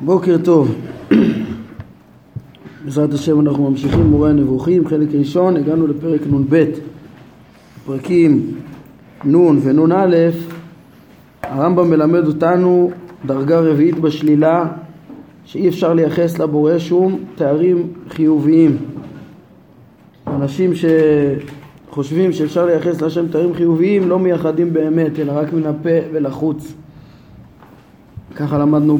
בוקר טוב. בעזרת השם אנחנו ממשיכים מורה הנבוכים, חלק ראשון, הגענו לפרק נ"ב. פרקים נ' ונ"א, הרמב"ם מלמד אותנו דרגה רביעית בשלילה, שאי אפשר לייחס לבורא שום תארים חיוביים. אנשים שחושבים שאפשר לייחס להשם תארים חיוביים לא מייחדים באמת, אלא רק מן הפה ולחוץ. ככה למדנו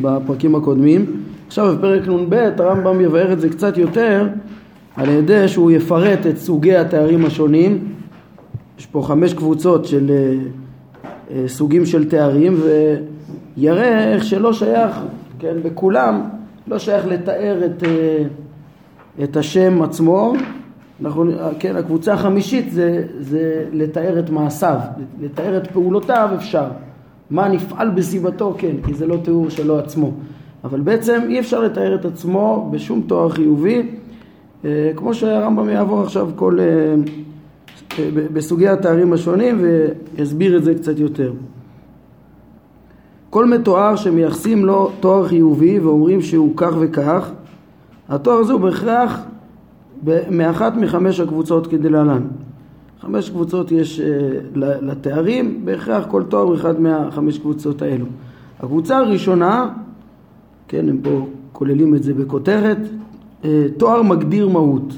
בפרקים הקודמים. עכשיו בפרק נ"ב הרמב"ם יבאר את זה קצת יותר על ידי שהוא יפרט את סוגי התארים השונים. יש פה חמש קבוצות של אה, אה, סוגים של תארים ויראה איך שלא שייך, כן, בכולם לא שייך לתאר את, אה, את השם עצמו. אנחנו, כן, הקבוצה החמישית זה, זה לתאר את מעשיו, לתאר את פעולותיו אפשר. מה נפעל בסביבתו, כן, כי זה לא תיאור שלו עצמו. אבל בעצם אי אפשר לתאר את עצמו בשום תואר חיובי, אה, כמו שהרמב"ם יעבור עכשיו כל, אה, אה, בסוגי התארים השונים ויסביר את זה קצת יותר. כל מתואר שמייחסים לו תואר חיובי ואומרים שהוא כך וכך, התואר הזה הוא בהכרח מאחת מחמש הקבוצות כדלהלן. חמש קבוצות יש uh, לתארים, בהכרח כל תואר הוא אחד מהחמש קבוצות האלו. הקבוצה הראשונה, כן, הם פה כוללים את זה בכותרת, uh, תואר מגדיר מהות.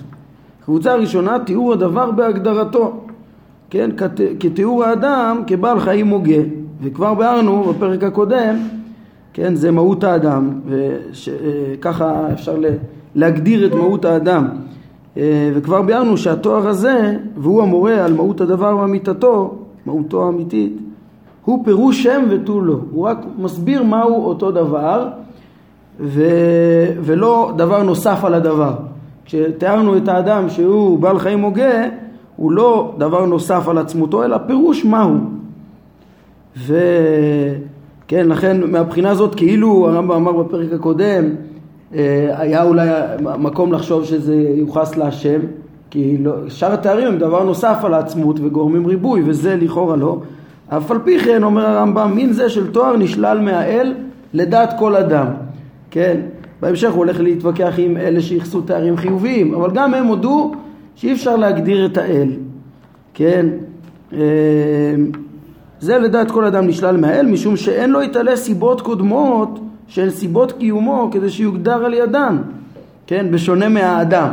הקבוצה הראשונה, תיאור הדבר בהגדרתו, כן, כת, כתיאור האדם כבעל חיים הוגה, וכבר ביארנו בפרק הקודם, כן, זה מהות האדם, וככה אה, אפשר להגדיר את מהות האדם. אה, וכבר ביארנו שהתואר הזה, והוא המורה על מהות הדבר ואמיתתו, מהותו האמיתית, הוא פירוש שם ותו לא. הוא רק מסביר מהו אותו דבר, ו... ולא דבר נוסף על הדבר. כשתיארנו את האדם שהוא בעל חיים הוגה, הוא לא דבר נוסף על עצמותו, אלא פירוש מהו. וכן, לכן מהבחינה הזאת, כאילו הרמב"ם אמר בפרק הקודם, היה אולי מקום לחשוב שזה יוחס להשם, כי לא, שאר התארים הם דבר נוסף על העצמות וגורמים ריבוי, וזה לכאורה לא. אף על פי כן, אומר הרמב"ם, מין זה של תואר נשלל מהאל לדעת כל אדם. כן, בהמשך הוא הולך להתווכח עם אלה שייחסו תארים חיוביים, אבל גם הם הודו שאי אפשר להגדיר את האל. כן, אה, זה לדעת כל אדם נשלל מהאל, משום שאין לו יתעלה סיבות קודמות של סיבות קיומו כדי שיוגדר על ידן, כן, בשונה מהאדם.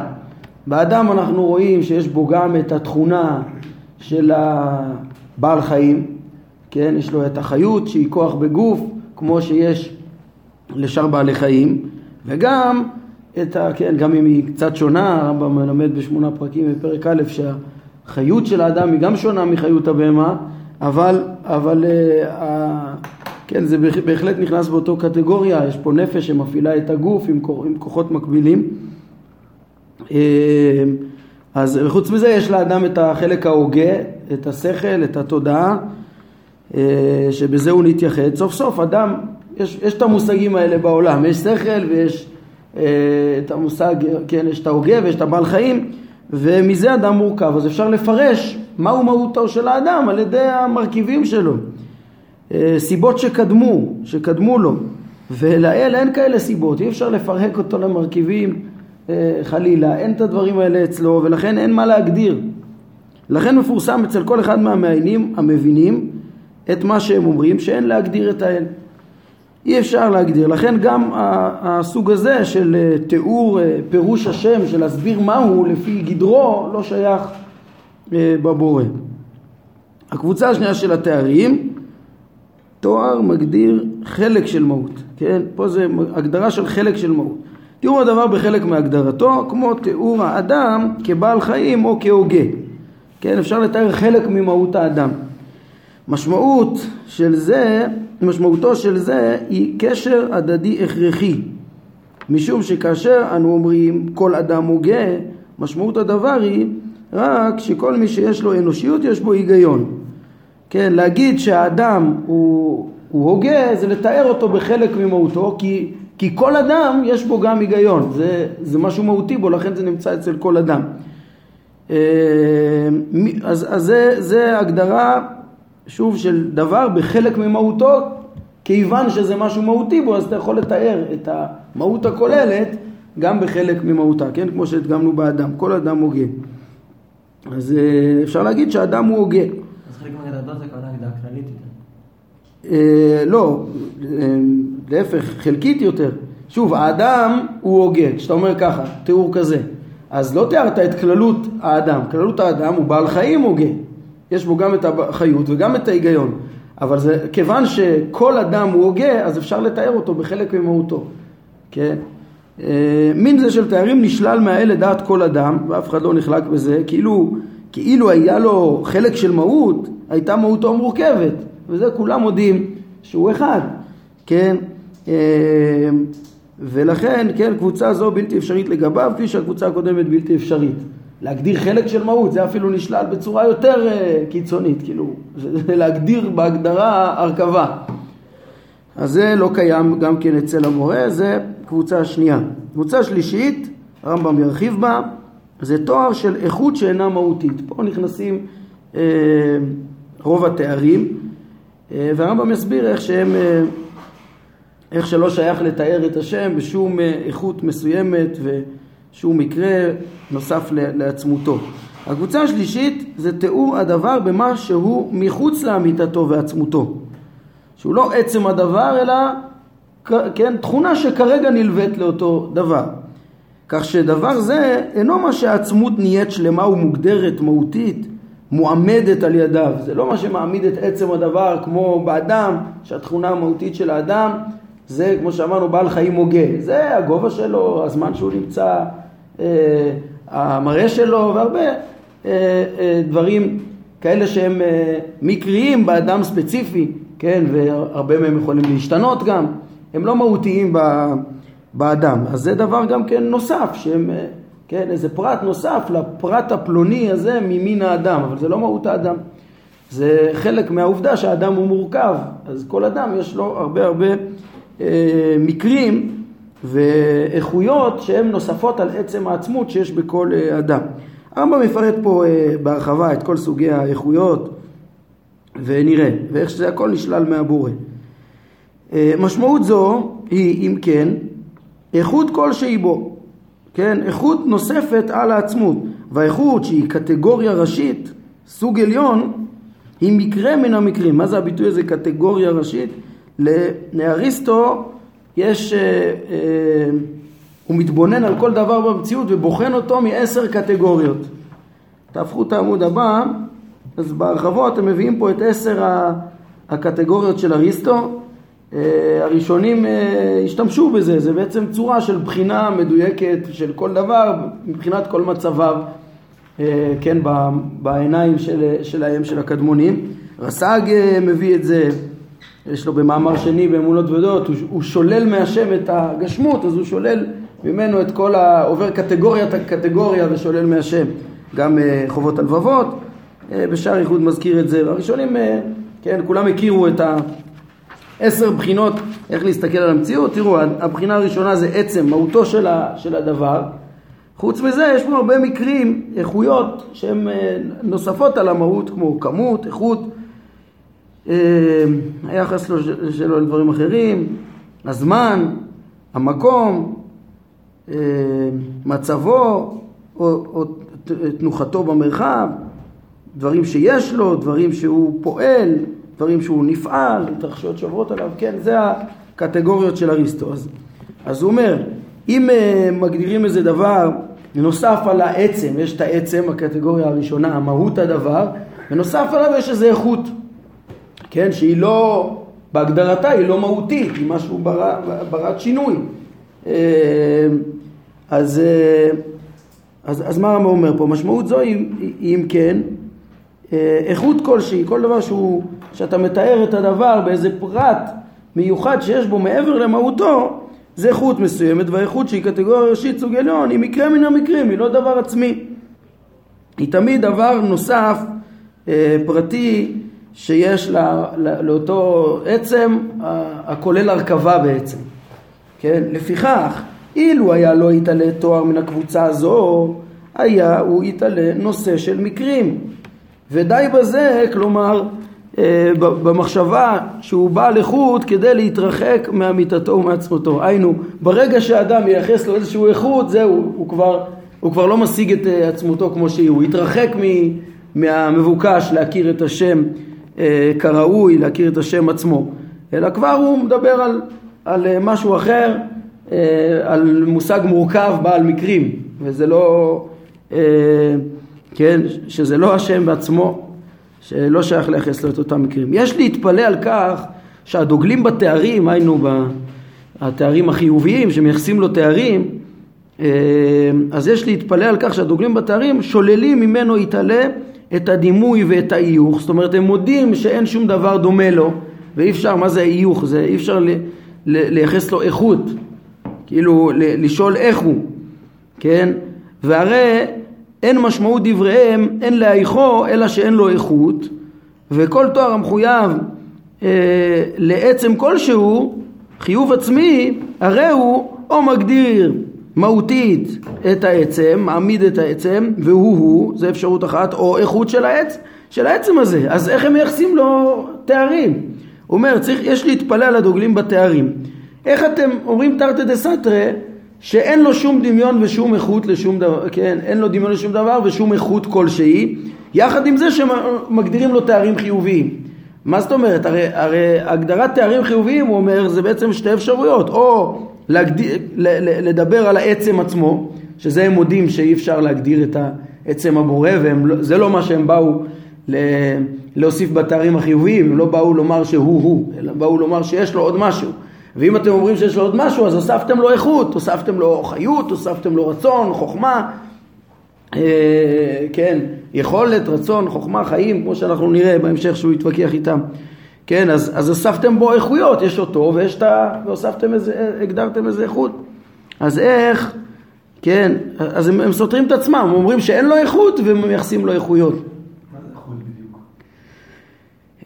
באדם אנחנו רואים שיש בו גם את התכונה של הבעל חיים, כן, יש לו את החיות שהיא כוח בגוף, כמו שיש לשאר בעלי חיים, וגם את ה... כן, גם אם היא קצת שונה, הרמב"ם מלמד בשמונה פרקים בפרק א' שהחיות של האדם היא גם שונה מחיות הבהמה, אבל, אבל uh, כן, זה בהחלט נכנס באותו קטגוריה, יש פה נפש שמפעילה את הגוף עם, עם כוחות מקבילים. אה, אז חוץ מזה יש לאדם את החלק ההוגה, את השכל, את התודעה, אה, שבזה הוא נתייחד. סוף סוף אדם, יש, יש את המושגים האלה בעולם, יש שכל ויש אה, את המושג, כן, יש את ההוגה ויש את הבעל חיים, ומזה אדם מורכב. אז אפשר לפרש מהו מהותו של האדם על ידי המרכיבים שלו. אה, סיבות שקדמו, שקדמו לו, ולאל אין כאלה סיבות, אי אפשר לפרק אותו למרכיבים אה, חלילה, אין את הדברים האלה אצלו ולכן אין מה להגדיר. לכן מפורסם אצל כל אחד מהמעיינים המבינים את מה שהם אומרים שאין להגדיר את האל. אי אפשר להגדיר, לכן גם הסוג הזה של אה, תיאור פירוש השם, של להסביר מהו לפי גדרו, לא שייך בבורא. הקבוצה השנייה של התארים תואר מגדיר חלק של מהות, כן? פה זה הגדרה של חלק של מהות. תיאור הדבר בחלק מהגדרתו, כמו תיאור האדם כבעל חיים או כהוגה. כן, אפשר לתאר חלק ממהות האדם. משמעות של זה, משמעותו של זה היא קשר הדדי הכרחי. משום שכאשר אנו אומרים כל אדם הוגה, משמעות הדבר היא רק שכל מי שיש לו אנושיות יש בו היגיון. כן, להגיד שהאדם הוא, הוא הוגה זה לתאר אותו בחלק ממהותו כי, כי כל אדם יש בו גם היגיון, זה, זה משהו מהותי בו לכן זה נמצא אצל כל אדם. אה, אז, אז זה, זה הגדרה שוב של דבר בחלק ממהותו כיוון שזה משהו מהותי בו, אז אתה יכול לתאר את המהות הכוללת גם בחלק ממהותה, כן? כמו שהדגמנו באדם, כל אדם הוגה. אז אה, אפשר להגיד שהאדם הוא הוגה. חלק מהגדרתו זה כוונה הגדרה כללית יותר. אה, לא, אה, להפך, חלקית יותר. שוב, האדם הוא הוגה, כשאתה אומר ככה, תיאור כזה, אז לא תיארת את כללות האדם, כללות האדם הוא בעל חיים הוגה, יש בו גם את החיות וגם את ההיגיון, אבל זה, כיוון שכל אדם הוא הוגה, אז אפשר לתאר אותו בחלק ממהותו, כן? אה, מין זה של תארים נשלל מהאל לדעת כל אדם, ואף אחד לא נחלק בזה, כאילו, כאילו היה לו חלק של מהות, הייתה מהותו מורכבת, וזה כולם מודים שהוא אחד, כן? אה, ולכן, כן, קבוצה זו בלתי אפשרית לגביו, כפי שהקבוצה הקודמת בלתי אפשרית. להגדיר חלק של מהות, זה אפילו נשלל בצורה יותר uh, קיצונית, כאילו, זה להגדיר בהגדרה הרכבה. אז זה לא קיים גם כן אצל המורה, זה קבוצה שנייה. קבוצה שלישית, הרמב"ם ירחיב בה, זה תואר של איכות שאינה מהותית. פה נכנסים uh, רוב התארים, uh, והרמב"ם יסביר איך שהם... Uh, איך שלא שייך לתאר את השם בשום אה, איכות מסוימת ושום מקרה נוסף לעצמותו. הקבוצה השלישית זה תיאור הדבר במה שהוא מחוץ לאמיתתו ועצמותו. שהוא לא עצם הדבר אלא כן, תכונה שכרגע נלווית לאותו דבר. כך שדבר זה אינו מה שהעצמות נהיית שלמה ומוגדרת מהותית מועמדת על ידיו. זה לא מה שמעמיד את עצם הדבר כמו באדם, שהתכונה המהותית של האדם זה כמו שאמרנו בעל חיים הוגה, זה הגובה שלו, הזמן שהוא נמצא, אה, המראה שלו והרבה אה, אה, דברים כאלה שהם אה, מקריים באדם ספציפי, כן, והרבה מהם יכולים להשתנות גם, הם לא מהותיים ב, באדם, אז זה דבר גם כן נוסף, שהם, אה, כן, איזה פרט נוסף לפרט הפלוני הזה ממין האדם, אבל זה לא מהות האדם. זה חלק מהעובדה שהאדם הוא מורכב, אז כל אדם יש לו הרבה הרבה אה, מקרים ואיכויות שהן נוספות על עצם העצמות שיש בכל אה, אדם. הרמב"ם מפרט פה אה, בהרחבה את כל סוגי האיכויות ונראה, ואיך שזה הכל נשלל מהבורא. משמעות זו היא, אם כן, איכות כלשהי בו, כן, איכות נוספת על העצמות, והאיכות שהיא קטגוריה ראשית, סוג עליון, היא מקרה מן המקרים. מה זה הביטוי הזה קטגוריה ראשית? לאריסטו יש, אה, אה, הוא מתבונן על כל דבר במציאות ובוחן אותו מעשר קטגוריות. תהפכו את העמוד הבא, אז בהרחבות הם מביאים פה את עשר הקטגוריות של אריסטו. אה, הראשונים השתמשו בזה, זה בעצם צורה של בחינה מדויקת של כל דבר מבחינת כל מצביו, כן, בעיניים של, שלהם, של הקדמונים. רס"ג מביא את זה, יש לו במאמר שני באמונות ודעות, הוא, הוא שולל מהשם את הגשמות, אז הוא שולל ממנו את כל ה... עובר קטגוריית הקטגוריה ושולל מהשם. גם חובות הלבבות, בשאר איחוד מזכיר את זה, הראשונים, uh, כן, כולם הכירו את העשר בחינות איך להסתכל על המציאות, תראו, הבחינה הראשונה זה עצם, מהותו של, הדבר, חוץ מזה יש פה הרבה מקרים, איכויות שהן נוספות על המהות כמו כמות, איכות, אמ, היחס שלו לדברים אחרים, הזמן, המקום, אמ, מצבו או, או תנוחתו במרחב, דברים שיש לו, דברים שהוא פועל, דברים שהוא נפעל, התרחשויות שעוברות עליו, כן, זה הקטגוריות של אריסטו. אז, אז הוא אומר, אם uh, מגדירים איזה דבר נוסף על העצם, יש את העצם, הקטגוריה הראשונה, המהות הדבר, ונוסף עליו יש איזה איכות. כן, שהיא לא, בהגדרתה היא לא מהותית, היא משהו בר, ברת שינוי. אה, אז, אה, אז, אז מה הרמב"ם אומר פה? משמעות זו היא, אם כן, אה, איכות כלשהי, כל דבר שהוא, שאתה מתאר את הדבר באיזה פרט מיוחד שיש בו מעבר למהותו, זה איכות מסוימת, והאיכות שהיא קטגוריה ראשית סוג עליון היא מקרה מן המקרים, היא לא דבר עצמי. היא תמיד דבר נוסף, פרטי, שיש לה, לא, לאותו עצם הכולל הרכבה בעצם. כן? לפיכך, אילו היה לא יתעלה תואר מן הקבוצה הזו, היה הוא יתעלה נושא של מקרים. ודי בזה, כלומר, אה, במחשבה שהוא בעל איכות כדי להתרחק מאמיתתו ומעצמותו. היינו, ברגע שאדם מייחס לו איזשהו איכות, זהו, הוא כבר, הוא כבר לא משיג את אה, עצמותו כמו שהיא, הוא יתרחק מהמבוקש להכיר את השם אה, כראוי, להכיר את השם עצמו, אלא כבר הוא מדבר על, על משהו אחר, על מושג מורכב בעל מקרים, וזה לא, כן, שזה לא השם בעצמו. שלא שייך לייחס לו את אותם מקרים. יש להתפלא על כך שהדוגלים בתארים, היינו התארים החיוביים שמייחסים לו תארים, אה, אז יש להתפלא על כך שהדוגלים בתארים שוללים ממנו יתעלה את הדימוי ואת האיוך, זאת אומרת הם מודים שאין שום דבר דומה לו ואי אפשר, מה זה האיוך? זה אי אפשר לייחס לו איכות, כאילו לשאול איך הוא, כן? והרי אין משמעות דבריהם, אין להיכו, אלא שאין לו איכות, וכל תואר המחויב אה, לעצם כלשהו, חיוב עצמי, הרי הוא או מגדיר מהותית את העצם, מעמיד את העצם, והוא הוא, זה אפשרות אחת, או איכות של העץ, של העצם הזה. אז איך הם מייחסים לו תארים? הוא אומר, צריך, יש להתפלא על הדוגלים בתארים. איך אתם אומרים תרתי דה סתרי שאין לו שום דמיון ושום איכות לשום דבר, כן, אין לו דמיון לשום דבר ושום איכות כלשהי, יחד עם זה שמגדירים לו תארים חיוביים. מה זאת אומרת? הרי, הרי הגדרת תארים חיוביים, הוא אומר, זה בעצם שתי אפשרויות, או להגדיר, לדבר על העצם עצמו, שזה הם מודים שאי אפשר להגדיר את העצם הבורא, וזה לא מה שהם באו להוסיף בתארים החיוביים, הם לא באו לומר שהוא הוא, אלא באו לומר שיש לו עוד משהו. ואם אתם אומרים שיש לו עוד משהו, אז הוספתם לו איכות, הוספתם לו חיות, הוספתם לו רצון, חוכמה, אה, כן, יכולת, רצון, חוכמה, חיים, כמו שאנחנו נראה בהמשך שהוא יתווכח איתם. כן, אז, אז הוספתם בו איכויות, יש אותו ויש את ה... והוספתם איזה, הגדרתם איזה איכות. אז איך, כן, אז הם, הם סותרים את עצמם, הם אומרים שאין לו איכות ומייחסים לו איכויות.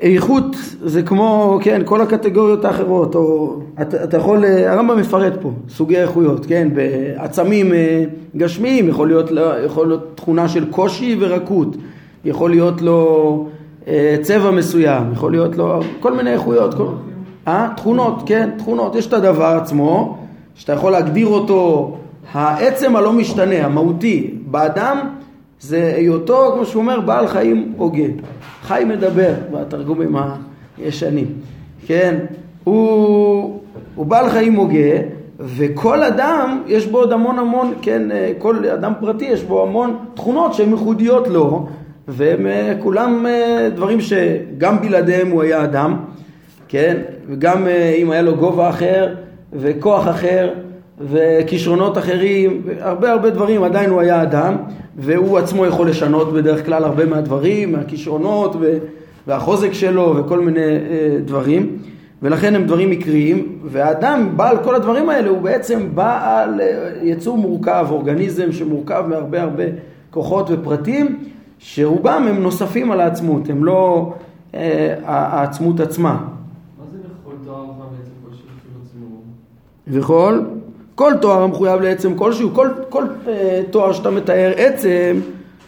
איכות זה כמו, כן, כל הקטגוריות האחרות, או אתה, אתה יכול, הרמב"ם מפרט פה סוגי איכויות, כן, בעצמים אה, גשמיים יכול להיות, יכול להיות תכונה של קושי ורקות, יכול להיות לו אה, צבע מסוים, יכול להיות לו כל מיני איכויות, כל, אה? תכונות, כן, תכונות, יש את הדבר עצמו, שאתה יכול להגדיר אותו, העצם הלא משתנה, המהותי, באדם זה היותו, כמו שהוא אומר, בעל חיים הוגה. חי מדבר בתרגומים הישנים, כן? הוא, הוא בעל חיים הוגה, וכל אדם יש בו עוד המון המון, כן, כל אדם פרטי יש בו המון תכונות שהן ייחודיות לו, והם אה, כולם אה, דברים שגם בלעדיהם הוא היה אדם, כן? וגם אה, אם היה לו גובה אחר וכוח אחר וכישרונות אחרים, הרבה הרבה דברים, עדיין הוא היה אדם, והוא עצמו יכול לשנות בדרך כלל הרבה מהדברים, מהכישרונות והחוזק שלו וכל מיני אה, דברים, ולכן הם דברים מקריים, והאדם בעל כל הדברים האלה הוא בעצם בעל אה, יצור מורכב, אורגניזם שמורכב מהרבה הרבה כוחות ופרטים, שרובם הם נוספים על העצמות, הם לא אה, העצמות עצמה. מה זה? וכל? כל תואר המחויב לעצם כלשהו, כל, כל uh, תואר שאתה מתאר עצם,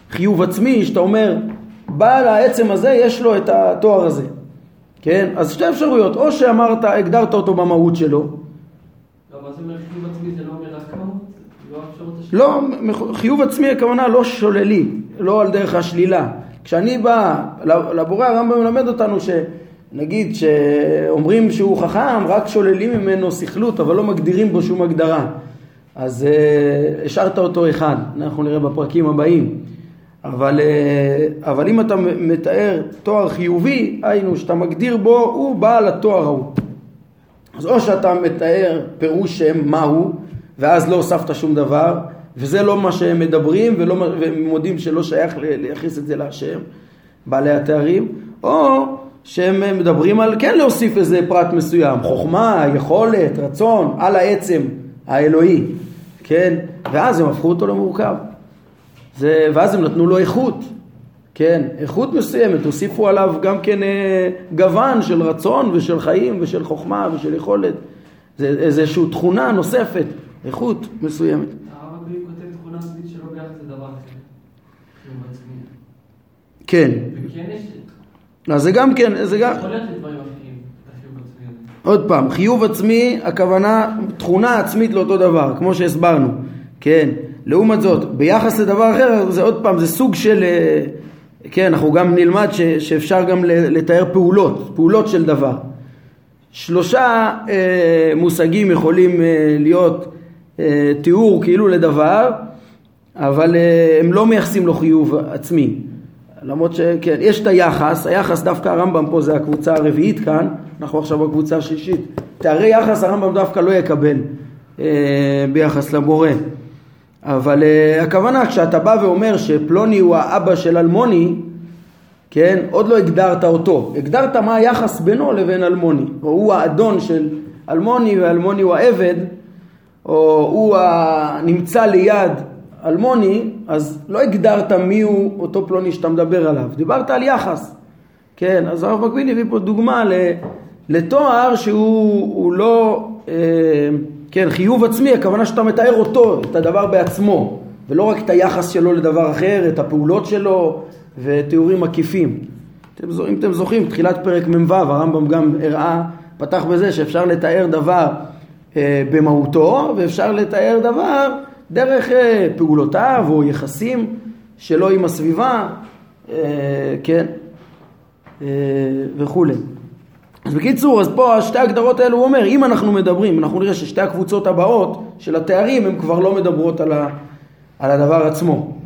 חיוב עצמי, שאתה אומר, בעל העצם הזה יש לו את התואר הזה, כן? אז שתי אפשרויות, או שאמרת, הגדרת אותו במהות שלו. לא, מה זה אומר חיוב עצמי? זה לא אומר רק מהות? לא, חיוב עצמי הכוונה לא שוללי, לא על דרך השלילה. כשאני בא, לבורא הרמב"ם מלמד אותנו ש... נגיד שאומרים שהוא חכם, רק שוללים ממנו סכלות, אבל לא מגדירים בו שום הגדרה. אז uh, השארת אותו אחד, אנחנו נראה בפרקים הבאים. אבל, uh, אבל אם אתה מתאר תואר חיובי, היינו שאתה מגדיר בו, הוא בעל התואר ההוא. אז או שאתה מתאר פירוש שם מהו, ואז לא הוספת שום דבר, וזה לא מה שהם מדברים, ולא, והם מודים שלא שייך לייחס את זה להשם, בעלי התארים, או שהם מדברים על כן להוסיף איזה פרט מסוים, חוכמה, יכולת, רצון, על העצם האלוהי, כן? ואז הם הפכו אותו למורכב. זה, ואז הם נתנו לו איכות, כן? איכות מסוימת, הוסיפו עליו גם כן אה, גוון של רצון ושל חיים ושל חוכמה ושל יכולת. זה איזושהי תכונה נוספת, איכות מסוימת. כן. וכן יש אז זה גם כן, זה גם... עוד פעם, חיוב עצמי, הכוונה תכונה עצמית לאותו דבר, כמו שהסברנו, כן. לעומת זאת, ביחס לדבר אחר, זה עוד פעם, זה סוג של, אה, כן, אנחנו גם נלמד ש, שאפשר גם לתאר פעולות, פעולות של דבר. שלושה אה, מושגים יכולים אה, להיות אה, תיאור כאילו לדבר, אבל אה, הם לא מייחסים לו חיוב עצמי. למרות שכן, יש את היחס, היחס דווקא הרמב"ם פה זה הקבוצה הרביעית כאן, אנחנו עכשיו בקבוצה השלישית. תארי יחס הרמב"ם דווקא לא יקבל אה, ביחס לבורא. אבל אה, הכוונה כשאתה בא ואומר שפלוני הוא האבא של אלמוני, כן, עוד לא הגדרת אותו, הגדרת מה היחס בינו לבין אלמוני, או הוא האדון של אלמוני ואלמוני הוא העבד, או הוא הנמצא ליד אלמוני, אז לא הגדרת מי הוא אותו פלוני שאתה מדבר עליו, דיברת על יחס, כן, אז הרב מקביל הביא פה דוגמה לתואר שהוא הוא לא, אה, כן, חיוב עצמי, הכוונה שאתה מתאר אותו, את הדבר בעצמו, ולא רק את היחס שלו לדבר אחר, את הפעולות שלו ותיאורים זו- אם אתם זוכרים, תחילת פרק מ"ו, הרמב"ם גם הראה, פתח בזה שאפשר לתאר דבר אה, במהותו, ואפשר לתאר דבר דרך אה, פעולותיו או יחסים שלו עם הסביבה, אה, כן, אה, וכולי. אז בקיצור, אז פה שתי ההגדרות האלו הוא אומר, אם אנחנו מדברים, אנחנו נראה ששתי הקבוצות הבאות של התארים הן כבר לא מדברות על, ה, על הדבר עצמו.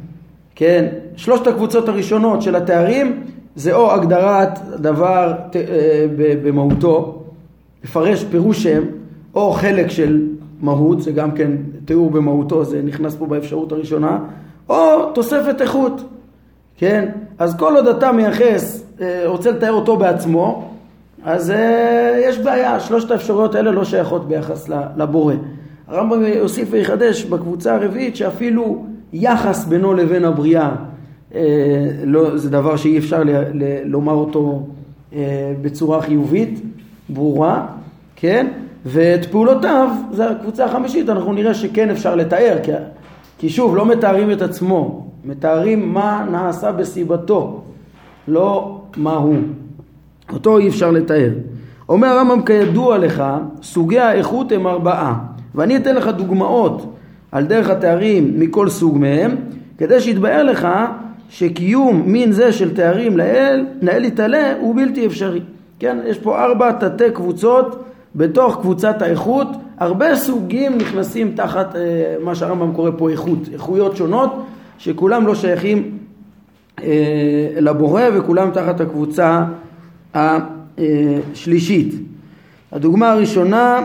כן, שלושת הקבוצות הראשונות של התארים זה או הגדרת דבר ת- אה, במהותו, לפרש פירוש שם, או חלק של מהות, זה גם כן תיאור במהותו, זה נכנס פה באפשרות הראשונה, או תוספת איכות, כן? אז כל עוד אתה מייחס, אה, רוצה לתאר אותו בעצמו, אז אה, יש בעיה, שלושת האפשרויות האלה לא שייכות ביחס לבורא. הרמב"ם יוסיף ויחדש בקבוצה הרביעית שאפילו יחס בינו לבין הבריאה אה, לא, זה דבר שאי אפשר ל- ל- לומר אותו בצורה חיובית, ברורה, כן? ואת פעולותיו, זו הקבוצה החמישית, אנחנו נראה שכן אפשר לתאר, כי, כי שוב, לא מתארים את עצמו, מתארים מה נעשה בסיבתו, לא מה הוא. אותו אי אפשר לתאר. אומר הרמב"ם כידוע לך, סוגי האיכות הם ארבעה, ואני אתן לך דוגמאות על דרך התארים מכל סוג מהם, כדי שיתבהר לך שקיום מין זה של תארים לאל, לאל יתעלה, הוא בלתי אפשרי. כן, יש פה ארבע תתי קבוצות בתוך קבוצת האיכות, הרבה סוגים נכנסים תחת אה, מה שהרמב"ם קורא פה איכות, איכויות שונות, שכולם לא שייכים אה, לבורא וכולם תחת הקבוצה השלישית. הדוגמה הראשונה,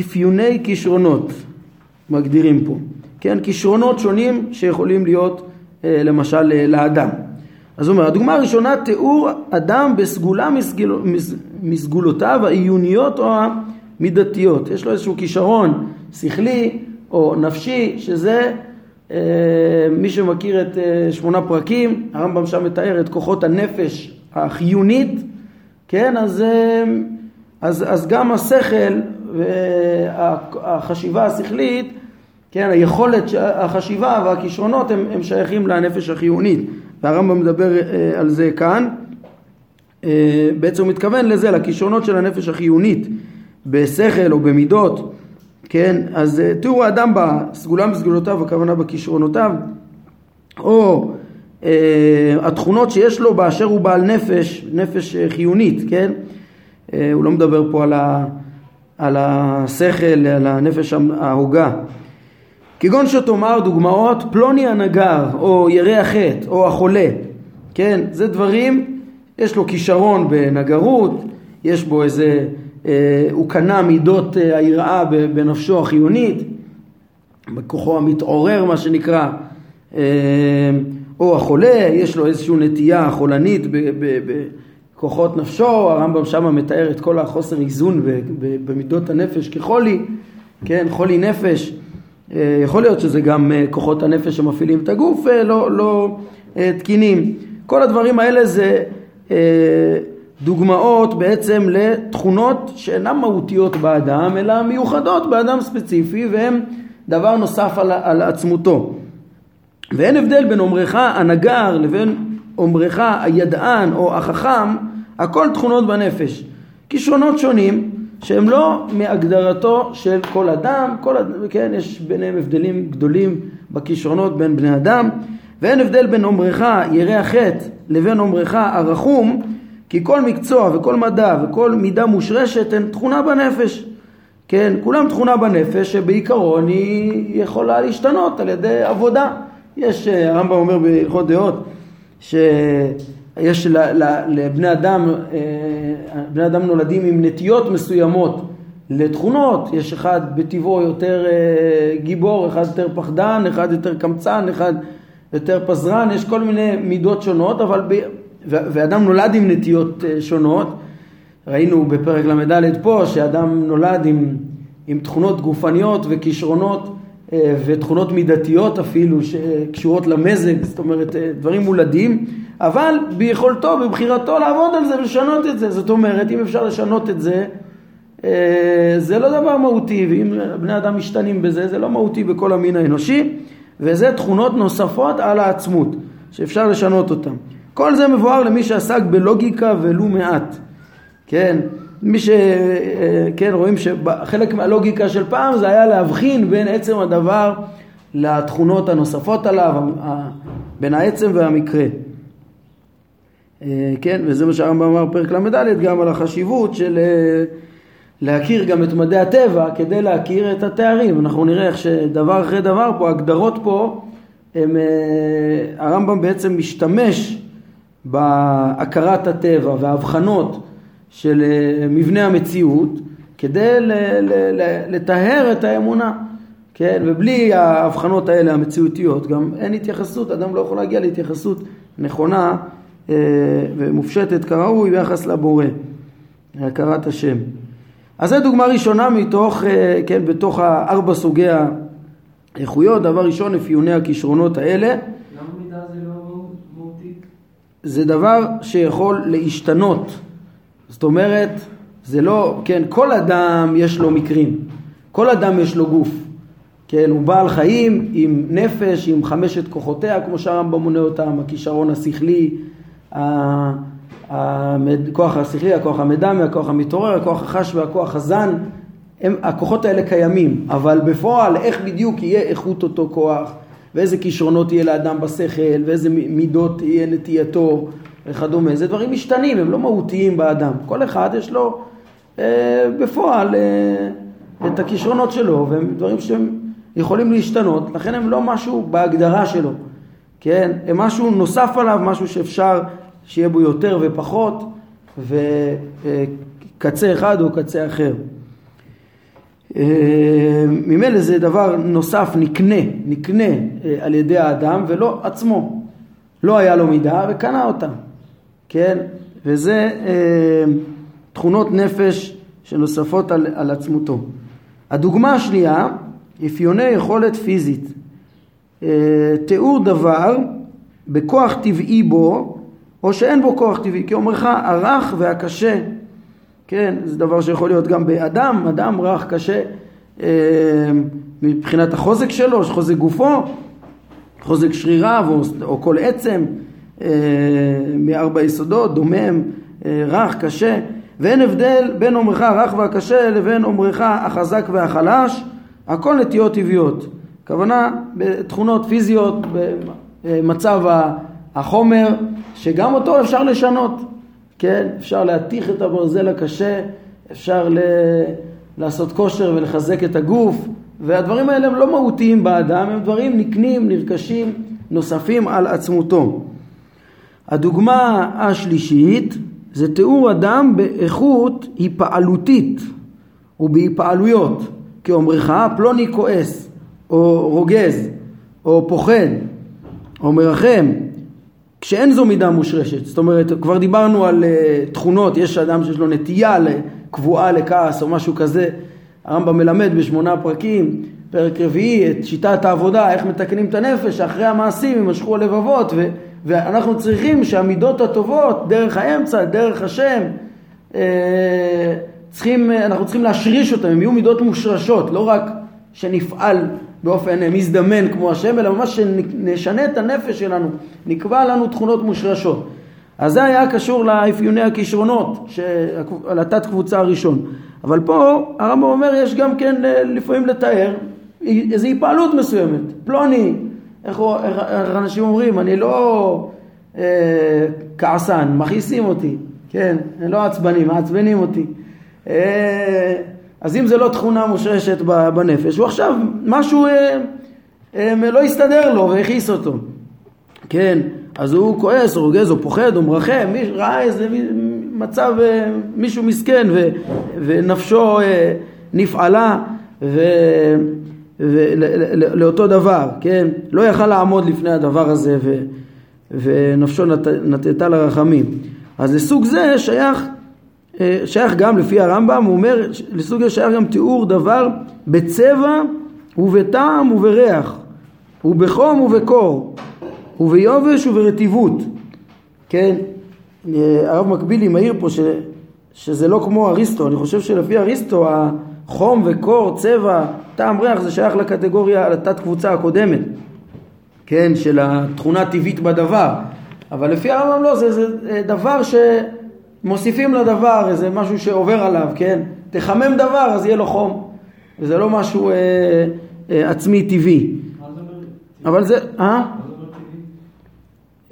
אפיוני כישרונות, מגדירים פה. כן, כישרונות שונים שיכולים להיות אה, למשל אה, לאדם. אז הוא אומר, הדוגמה הראשונה, תיאור אדם בסגולה מסגל, מס, מסגולותיו העיוניות או המידתיות. יש לו איזשהו כישרון שכלי או נפשי, שזה אה, מי שמכיר את אה, שמונה פרקים, הרמב"ם שם מתאר את כוחות הנפש החיונית, כן, אז, אה, אז, אז גם השכל והחשיבה השכלית, כן, היכולת, החשיבה והכישרונות הם, הם שייכים לנפש החיונית, והרמב"ם מדבר אה, על זה כאן, אה, בעצם הוא מתכוון לזה, לכישרונות של הנפש החיונית, בשכל או במידות, כן, אז אה, תיאור האדם בסגולה מסגולותיו, הכוונה בכישרונותיו, או אה, התכונות שיש לו באשר הוא בעל נפש, נפש חיונית, כן? אה, הוא לא מדבר פה על, ה, על השכל, על הנפש ההוגה. כגון שתאמר דוגמאות פלוני הנגר, או ירא החטא, או החולה, כן? זה דברים, יש לו כישרון בנגרות, יש בו איזה, אה, הוא קנה מידות אה, היראה ב- בנפשו החיונית, בכוחו המתעורר מה שנקרא, אה, או החולה, יש לו איזושהי נטייה חולנית ב- ב- בכוחות נפשו, הרמב"ם שם מתאר את כל החוסר איזון ב- ב- במידות הנפש כחולי, כן, חולי נפש, יכול להיות שזה גם אה, כוחות הנפש שמפעילים את הגוף אה, לא, לא אה, תקינים. כל הדברים האלה זה אה, דוגמאות בעצם לתכונות שאינן מהותיות באדם, אלא מיוחדות באדם ספציפי, והן דבר נוסף על, על עצמותו. ואין הבדל בין אומרך הנגר לבין אומרך, הידען או החכם, הכל תכונות בנפש. כישרונות שונים שהם לא מהגדרתו של כל אדם, כל, כן, יש ביניהם הבדלים גדולים בכישרונות בין בני אדם, ואין הבדל בין אומרך ירא החטא לבין אומרך הרחום, כי כל מקצוע וכל מדע וכל מידה מושרשת הן תכונה בנפש. כן, כולם תכונה בנפש שבעיקרון היא יכולה להשתנות על ידי עבודה. יש, אה, הרמב"ם אומר בהלכות דעות, שיש לבני אדם, אה, בני אדם נולדים עם נטיות מסוימות לתכונות, יש אחד בטבעו יותר אה, גיבור, אחד יותר פחדן, אחד יותר קמצן, אחד יותר פזרן, יש כל מיני מידות שונות, אבל ב... ואדם נולד עם נטיות שונות, ראינו בפרק ל"ד פה שאדם נולד עם, עם תכונות גופניות וכישרונות. אה, ותכונות מידתיות אפילו שקשורות למזג, זאת אומרת אה, דברים מולדים, אבל ביכולתו, בבחירתו לעבוד על זה ולשנות את זה. זאת אומרת, אם אפשר לשנות את זה, אה, זה לא דבר מהותי, ואם בני אדם משתנים בזה, זה לא מהותי בכל המין האנושי, וזה תכונות נוספות על העצמות, שאפשר לשנות אותן. כל זה מבואר למי שעסק בלוגיקה ולו מעט. כן, מי ש... כן, רואים שחלק מהלוגיקה של פעם זה היה להבחין בין עצם הדבר לתכונות הנוספות עליו, בין העצם והמקרה. אה, כן, וזה מה שהרמב"ם אמר פרק ל"ד, גם על החשיבות של אה, להכיר גם את מדעי הטבע כדי להכיר את התארים. אנחנו נראה איך שדבר אחרי דבר פה, הגדרות פה, הם, אה, הרמב"ם בעצם משתמש בהכרת הטבע וההבחנות של אה, מבנה המציאות כדי לטהר את האמונה, כן? ובלי ההבחנות האלה המציאותיות גם אין התייחסות, אדם לא יכול להגיע להתייחסות נכונה אה, ומופשטת כראוי ביחס לבורא, הכרת השם. אז זו דוגמה ראשונה מתוך, אה, כן, בתוך ארבע סוגי האיכויות, דבר ראשון אפיוני הכישרונות האלה. למה זה לא מהותי? זה דבר שיכול להשתנות זאת אומרת, זה לא, כן, כל אדם יש לו מקרים, כל אדם יש לו גוף, כן, הוא בעל חיים עם נפש, עם חמשת כוחותיה, כמו שהרמב"ם מונה אותם, הכישרון השכלי, הכוח השכלי, הכוח המדמה, הכוח המתעורר, הכוח החש והכוח הזן, הם, הכוחות האלה קיימים, אבל בפועל איך בדיוק יהיה איכות אותו כוח, ואיזה כישרונות יהיה לאדם בשכל, ואיזה מידות יהיה נטייתו, וכדומה, זה דברים משתנים, הם לא מהותיים באדם. כל אחד יש לו אה, בפועל אה, את הכישרונות שלו, והם דברים שהם יכולים להשתנות, לכן הם לא משהו בהגדרה שלו, כן? הם משהו נוסף עליו, משהו שאפשר שיהיה בו יותר ופחות, וקצה אחד או קצה אחר. אה, ממילא זה דבר נוסף, נקנה, נקנה אה, על ידי האדם ולא עצמו. לא היה לו מידה וקנה אותה. כן? וזה אה, תכונות נפש שנוספות על, על עצמותו. הדוגמה השנייה, אפיוני יכולת פיזית. אה, תיאור דבר בכוח טבעי בו, או שאין בו כוח טבעי, כי אומרך הרך והקשה, כן, זה דבר שיכול להיות גם באדם, אדם רך, קשה, אה, מבחינת החוזק שלו, חוזק גופו, חוזק שריריו או, או כל עצם, מארבע יסודות, דומם, אה, רך, קשה, ואין הבדל בין אומרך הרך והקשה לבין אומרך החזק והחלש, הכל נטיות טבעיות. הכוונה בתכונות פיזיות, במצב החומר, שגם אותו אפשר לשנות, כן? אפשר להתיך את הברזל הקשה, אפשר ל... לעשות כושר ולחזק את הגוף, והדברים האלה הם לא מהותיים באדם, הם דברים נקנים, נרכשים, נוספים על עצמותו. הדוגמה השלישית זה תיאור אדם באיכות היפעלותית ובהיפעלויות, כאומרך פלוני כועס, או רוגז, או פוחד, או מרחם, כשאין זו מידה מושרשת. זאת אומרת, כבר דיברנו על uh, תכונות, יש אדם שיש לו נטייה קבועה לכעס או משהו כזה. הרמב"ם מלמד בשמונה פרקים, פרק רביעי, את שיטת העבודה, איך מתקנים את הנפש, אחרי המעשים יימשכו הלבבות, ו... ואנחנו צריכים שהמידות הטובות, דרך האמצע, דרך השם, אה, צריכים, אנחנו צריכים להשריש אותן, הן יהיו מידות מושרשות, לא רק שנפעל באופן מזדמן כמו השם, אלא ממש שנשנה את הנפש שלנו, נקבע לנו תכונות מושרשות. אז זה היה קשור לאפיוני הכישרונות, על התת קבוצה הראשון. אבל פה הרמב"ם אומר יש גם כן אה, לפעמים לתאר איזו התפעלות מסוימת. פלוני, איך, איך, איך אנשים אומרים, אני לא אה, כעסן, מכעיסים אותי, כן, אני לא עצבני, מעצבנים אותי. אה, אז אם זה לא תכונה מושרשת בנפש, הוא עכשיו, משהו אה, אה, לא הסתדר לו והכעיס אותו. כן, אז הוא כועס, או רוגז, או פוחד, או מרחם, מי ראה איזה מצב, אה, מישהו מסכן ו, ונפשו אה, נפעלה ו, ולאותו דבר, כן? לא יכל לעמוד לפני הדבר הזה ו, ונפשו נת, נטטה לרחמים. אז לסוג זה שייך, אה, שייך גם לפי הרמב"ם, הוא אומר, לסוג זה שייך גם תיאור דבר בצבע ובטעם ובריח ובחום ובקור וביובש וברטיבות, כן? הרב מקבילי מעיר פה ש, שזה לא כמו אריסטו, אני חושב שלפי אריסטו החום וקור, צבע, טעם ריח זה שייך לקטגוריה, לתת קבוצה הקודמת, כן, של התכונה הטבעית בדבר, אבל לפי הרמב"ם לא, זה, זה דבר שמוסיפים לדבר, איזה משהו שעובר עליו, כן, תחמם דבר אז יהיה לו חום, וזה לא משהו אה, אה, עצמי טבעי. אבל זה, אה?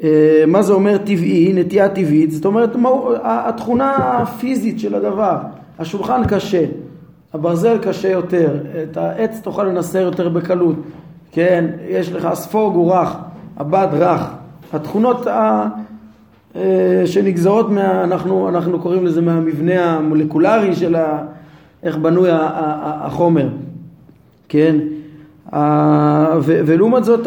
אה, מה זה אומר טבעי, נטייה טבעית, זאת אומרת התכונה הפיזית של הדבר, השולחן קשה, הברזל קשה יותר, את העץ תוכל לנסר יותר בקלות, כן, יש לך הספוג הוא רך, הבד רך, התכונות ה... אה, שנגזרות מה... אנחנו, אנחנו קוראים לזה מהמבנה המולקולרי של ה... איך בנוי החומר, כן, ולעומת זאת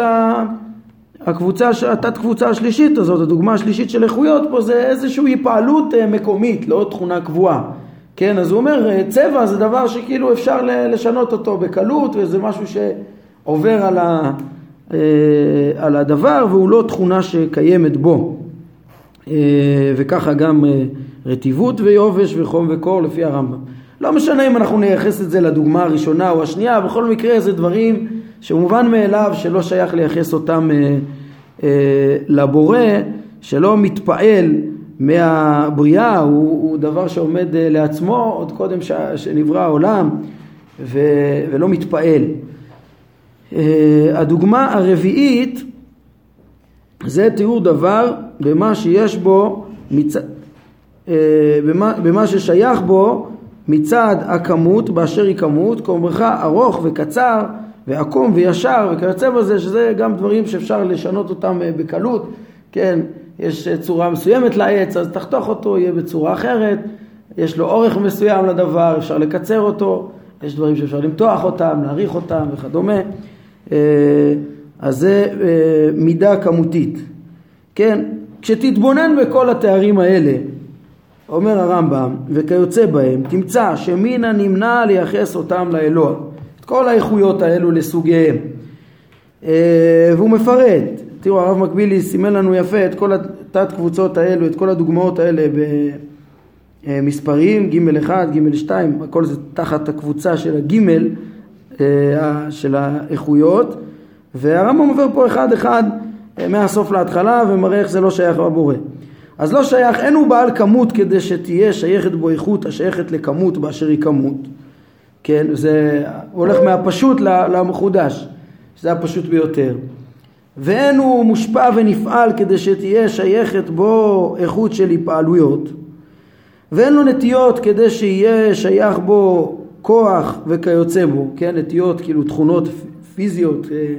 הקבוצה, התת קבוצה השלישית הזאת, הדוגמה השלישית של איכויות פה זה איזושהי היפעלות אה, מקומית, לא תכונה קבועה. כן, אז הוא אומר, אה, צבע זה דבר שכאילו אפשר לשנות אותו בקלות, וזה משהו שעובר על, ה, אה, על הדבר, והוא לא תכונה שקיימת בו. וככה גם רטיבות ויובש וחום וקור לפי הרמב"ם. לא משנה אם אנחנו נייחס את זה לדוגמה הראשונה או השנייה, בכל מקרה זה דברים שמובן מאליו שלא שייך לייחס אותם אה, אה, לבורא, שלא מתפעל מהבריאה, הוא, הוא דבר שעומד אה, לעצמו עוד קודם ש, שנברא העולם ו, ולא מתפעל. אה, הדוגמה הרביעית זה תיאור דבר במה שיש בו, מצ... אה, במה, במה ששייך בו מצד הכמות באשר היא כמות, כאומרך ארוך וקצר ועקום וישר וכיוצא בזה, שזה גם דברים שאפשר לשנות אותם בקלות, כן, יש אה, צורה מסוימת לעץ, אז תחתוך אותו, יהיה בצורה אחרת, יש לו אורך מסוים לדבר, אפשר לקצר אותו, יש דברים שאפשר למתוח אותם, להעריך אותם וכדומה, אה, אז זה מידה כמותית, כן, כשתתבונן בכל התארים האלה, אומר הרמב"ם, וכיוצא בהם, תמצא שמן הנמנע לייחס אותם לאלוה. את כל האיכויות האלו לסוגיהם. אה, והוא מפרט, תראו הרב מקבילי סימן לנו יפה את כל התת קבוצות האלו, את כל הדוגמאות האלה במספרים, ג' 1, ג' 2, הכל זה תחת הקבוצה של הג' אה, של האיכויות, והרמב"ם עובר פה אחד אחד אה, מהסוף להתחלה ומראה איך זה לא שייך לבורא. אז לא שייך, אין הוא בעל כמות כדי שתהיה שייכת בו איכות השייכת לכמות באשר היא כמות. כן, זה הולך מהפשוט למחודש, שזה הפשוט ביותר. ואין הוא מושפע ונפעל כדי שתהיה שייכת בו איכות של התפעלויות. ואין לו נטיות כדי שיהיה שייך בו כוח וכיוצא בו, כן, נטיות כאילו תכונות פיזיות, אה,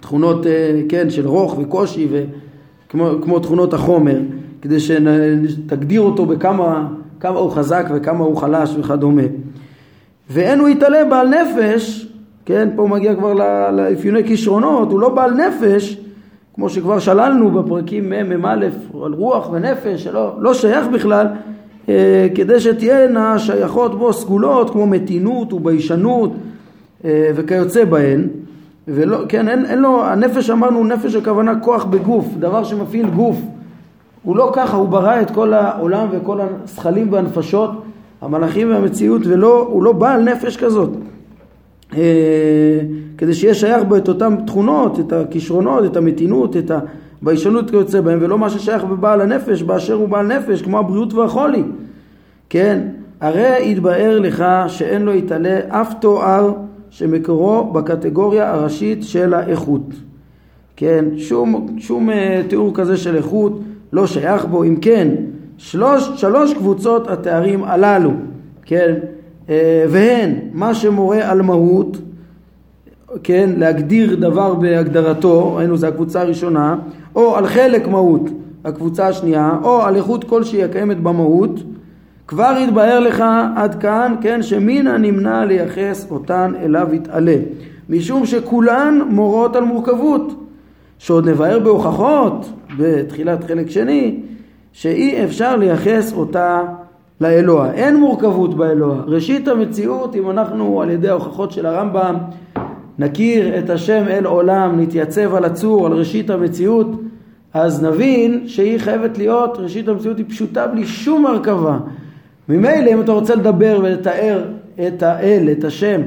תכונות, אה, כן, של רוך וקושי וכמו כמו תכונות החומר, כדי שתגדיר אותו בכמה כמה הוא חזק וכמה הוא חלש וכדומה. ואין הוא יתעלה בעל נפש, כן, פה הוא מגיע כבר לאפיוני כישרונות, הוא לא בעל נפש, כמו שכבר שללנו בפרקים מ' מ' א', על רוח ונפש, שלא לא שייך בכלל, אה, כדי שתהיינה שייכות בו סגולות כמו מתינות וביישנות אה, וכיוצא בהן. ולא, כן, אין, אין לו, הנפש אמרנו נפש הכוונה כוח בגוף, דבר שמפעיל גוף. הוא לא ככה, הוא ברא את כל העולם וכל הזכלים והנפשות המלאכים והמציאות, ולא, הוא לא בעל נפש כזאת. אה, כדי שיהיה שייך בו את אותן תכונות, את הכישרונות, את המתינות, את הביישנות כיוצא בהם, ולא מה ששייך בבעל הנפש באשר הוא בעל נפש, כמו הבריאות והחולי. כן, הרי יתבאר לך שאין לו יתעלה אף תואר שמקורו בקטגוריה הראשית של האיכות. כן, שום, שום uh, תיאור כזה של איכות לא שייך בו, אם כן, שלוש, שלוש קבוצות התארים הללו, כן, והן מה שמורה על מהות, כן, להגדיר דבר בהגדרתו, ראינו זו הקבוצה הראשונה, או על חלק מהות, הקבוצה השנייה, או על איכות כלשהי הקיימת במהות, כבר יתבהר לך עד כאן, כן, שמן הנמנע לייחס אותן אליו יתעלה, משום שכולן מורות על מורכבות, שעוד נבהר בהוכחות, בתחילת חלק שני, שאי אפשר לייחס אותה לאלוה. אין מורכבות באלוה. ראשית המציאות, אם אנחנו על ידי ההוכחות של הרמב"ם נכיר את השם אל עולם, נתייצב על הצור, על ראשית המציאות, אז נבין שהיא חייבת להיות, ראשית המציאות היא פשוטה בלי שום הרכבה. ממילא אם אתה רוצה לדבר ולתאר את האל, את השם,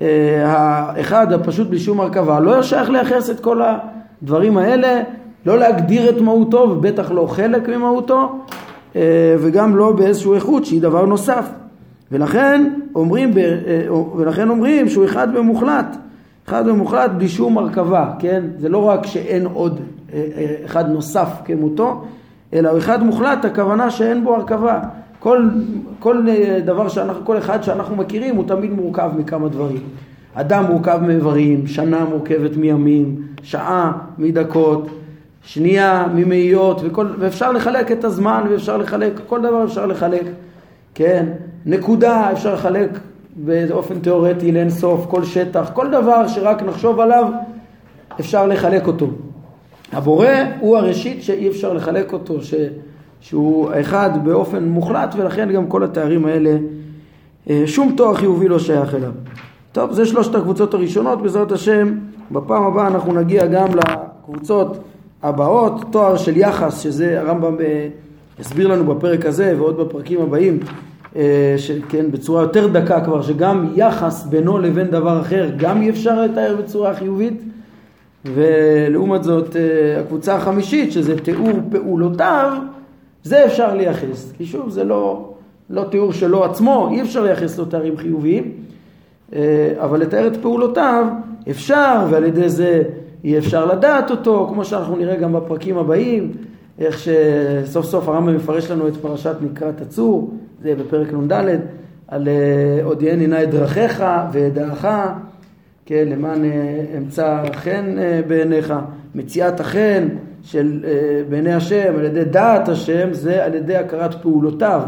אה, האחד הפשוט בלי שום הרכבה, לא שייך לייחס את כל הדברים האלה, לא להגדיר את מהותו ובטח לא חלק ממהותו וגם לא באיזשהו איכות שהיא דבר נוסף. ולכן אומרים, אה, ולכן אומרים שהוא אחד במוחלט, אחד במוחלט בלי שום הרכבה, כן? זה לא רק שאין עוד אחד נוסף כמותו, אלא אחד מוחלט, הכוונה שאין בו הרכבה. כל, כל דבר שאנחנו, כל אחד שאנחנו מכירים הוא תמיד מורכב מכמה דברים. אדם מורכב מאיברים, שנה מורכבת מימים, שעה מדקות, שנייה ממאיות, וכל, ואפשר לחלק את הזמן ואפשר לחלק, כל דבר אפשר לחלק, כן? נקודה אפשר לחלק באופן תיאורטי לאין סוף, כל שטח, כל דבר שרק נחשוב עליו אפשר לחלק אותו. הבורא הוא הראשית שאי אפשר לחלק אותו, ש... שהוא אחד באופן מוחלט ולכן גם כל התארים האלה אה, שום תואר חיובי לא שייך אליו. טוב, זה שלושת הקבוצות הראשונות, בעזרת השם בפעם הבאה אנחנו נגיע גם לקבוצות הבאות, תואר של יחס, שזה הרמב"ם הסביר לנו בפרק הזה ועוד בפרקים הבאים, אה, שכן בצורה יותר דקה כבר, שגם יחס בינו לבין דבר אחר גם אי אפשר לתאר בצורה חיובית. ולעומת זאת אה, הקבוצה החמישית שזה תיאור פעולותיו זה אפשר לייחס, כי שוב זה לא, לא תיאור שלו עצמו, אי אפשר לייחס לו תארים חיוביים, אה, אבל לתאר את פעולותיו אפשר, ועל ידי זה אי אפשר לדעת אותו, כמו שאנחנו נראה גם בפרקים הבאים, איך שסוף סוף הרמב"ם מפרש לנו את פרשת נקרת הצור, זה בפרק נ"ד, על הודיעני אה, נא את דרכיך וידעך, כן, למען אה, אמצא חן בעיניך, מציאת החן, של אה, בעיני השם, על ידי דעת השם, זה על ידי הכרת פעולותיו,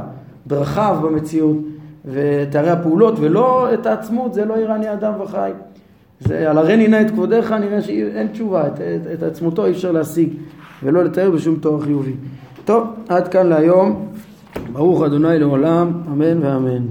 דרכיו במציאות ותארי הפעולות, ולא את העצמות, זה לא יראני אדם וחי. זה על הרני נא את כבודיך, נראה שאין תשובה, את, את, את עצמותו אי אפשר להשיג ולא לתאר בשום תואר חיובי. טוב, עד כאן להיום. ברוך אדוני לעולם, אמן ואמן.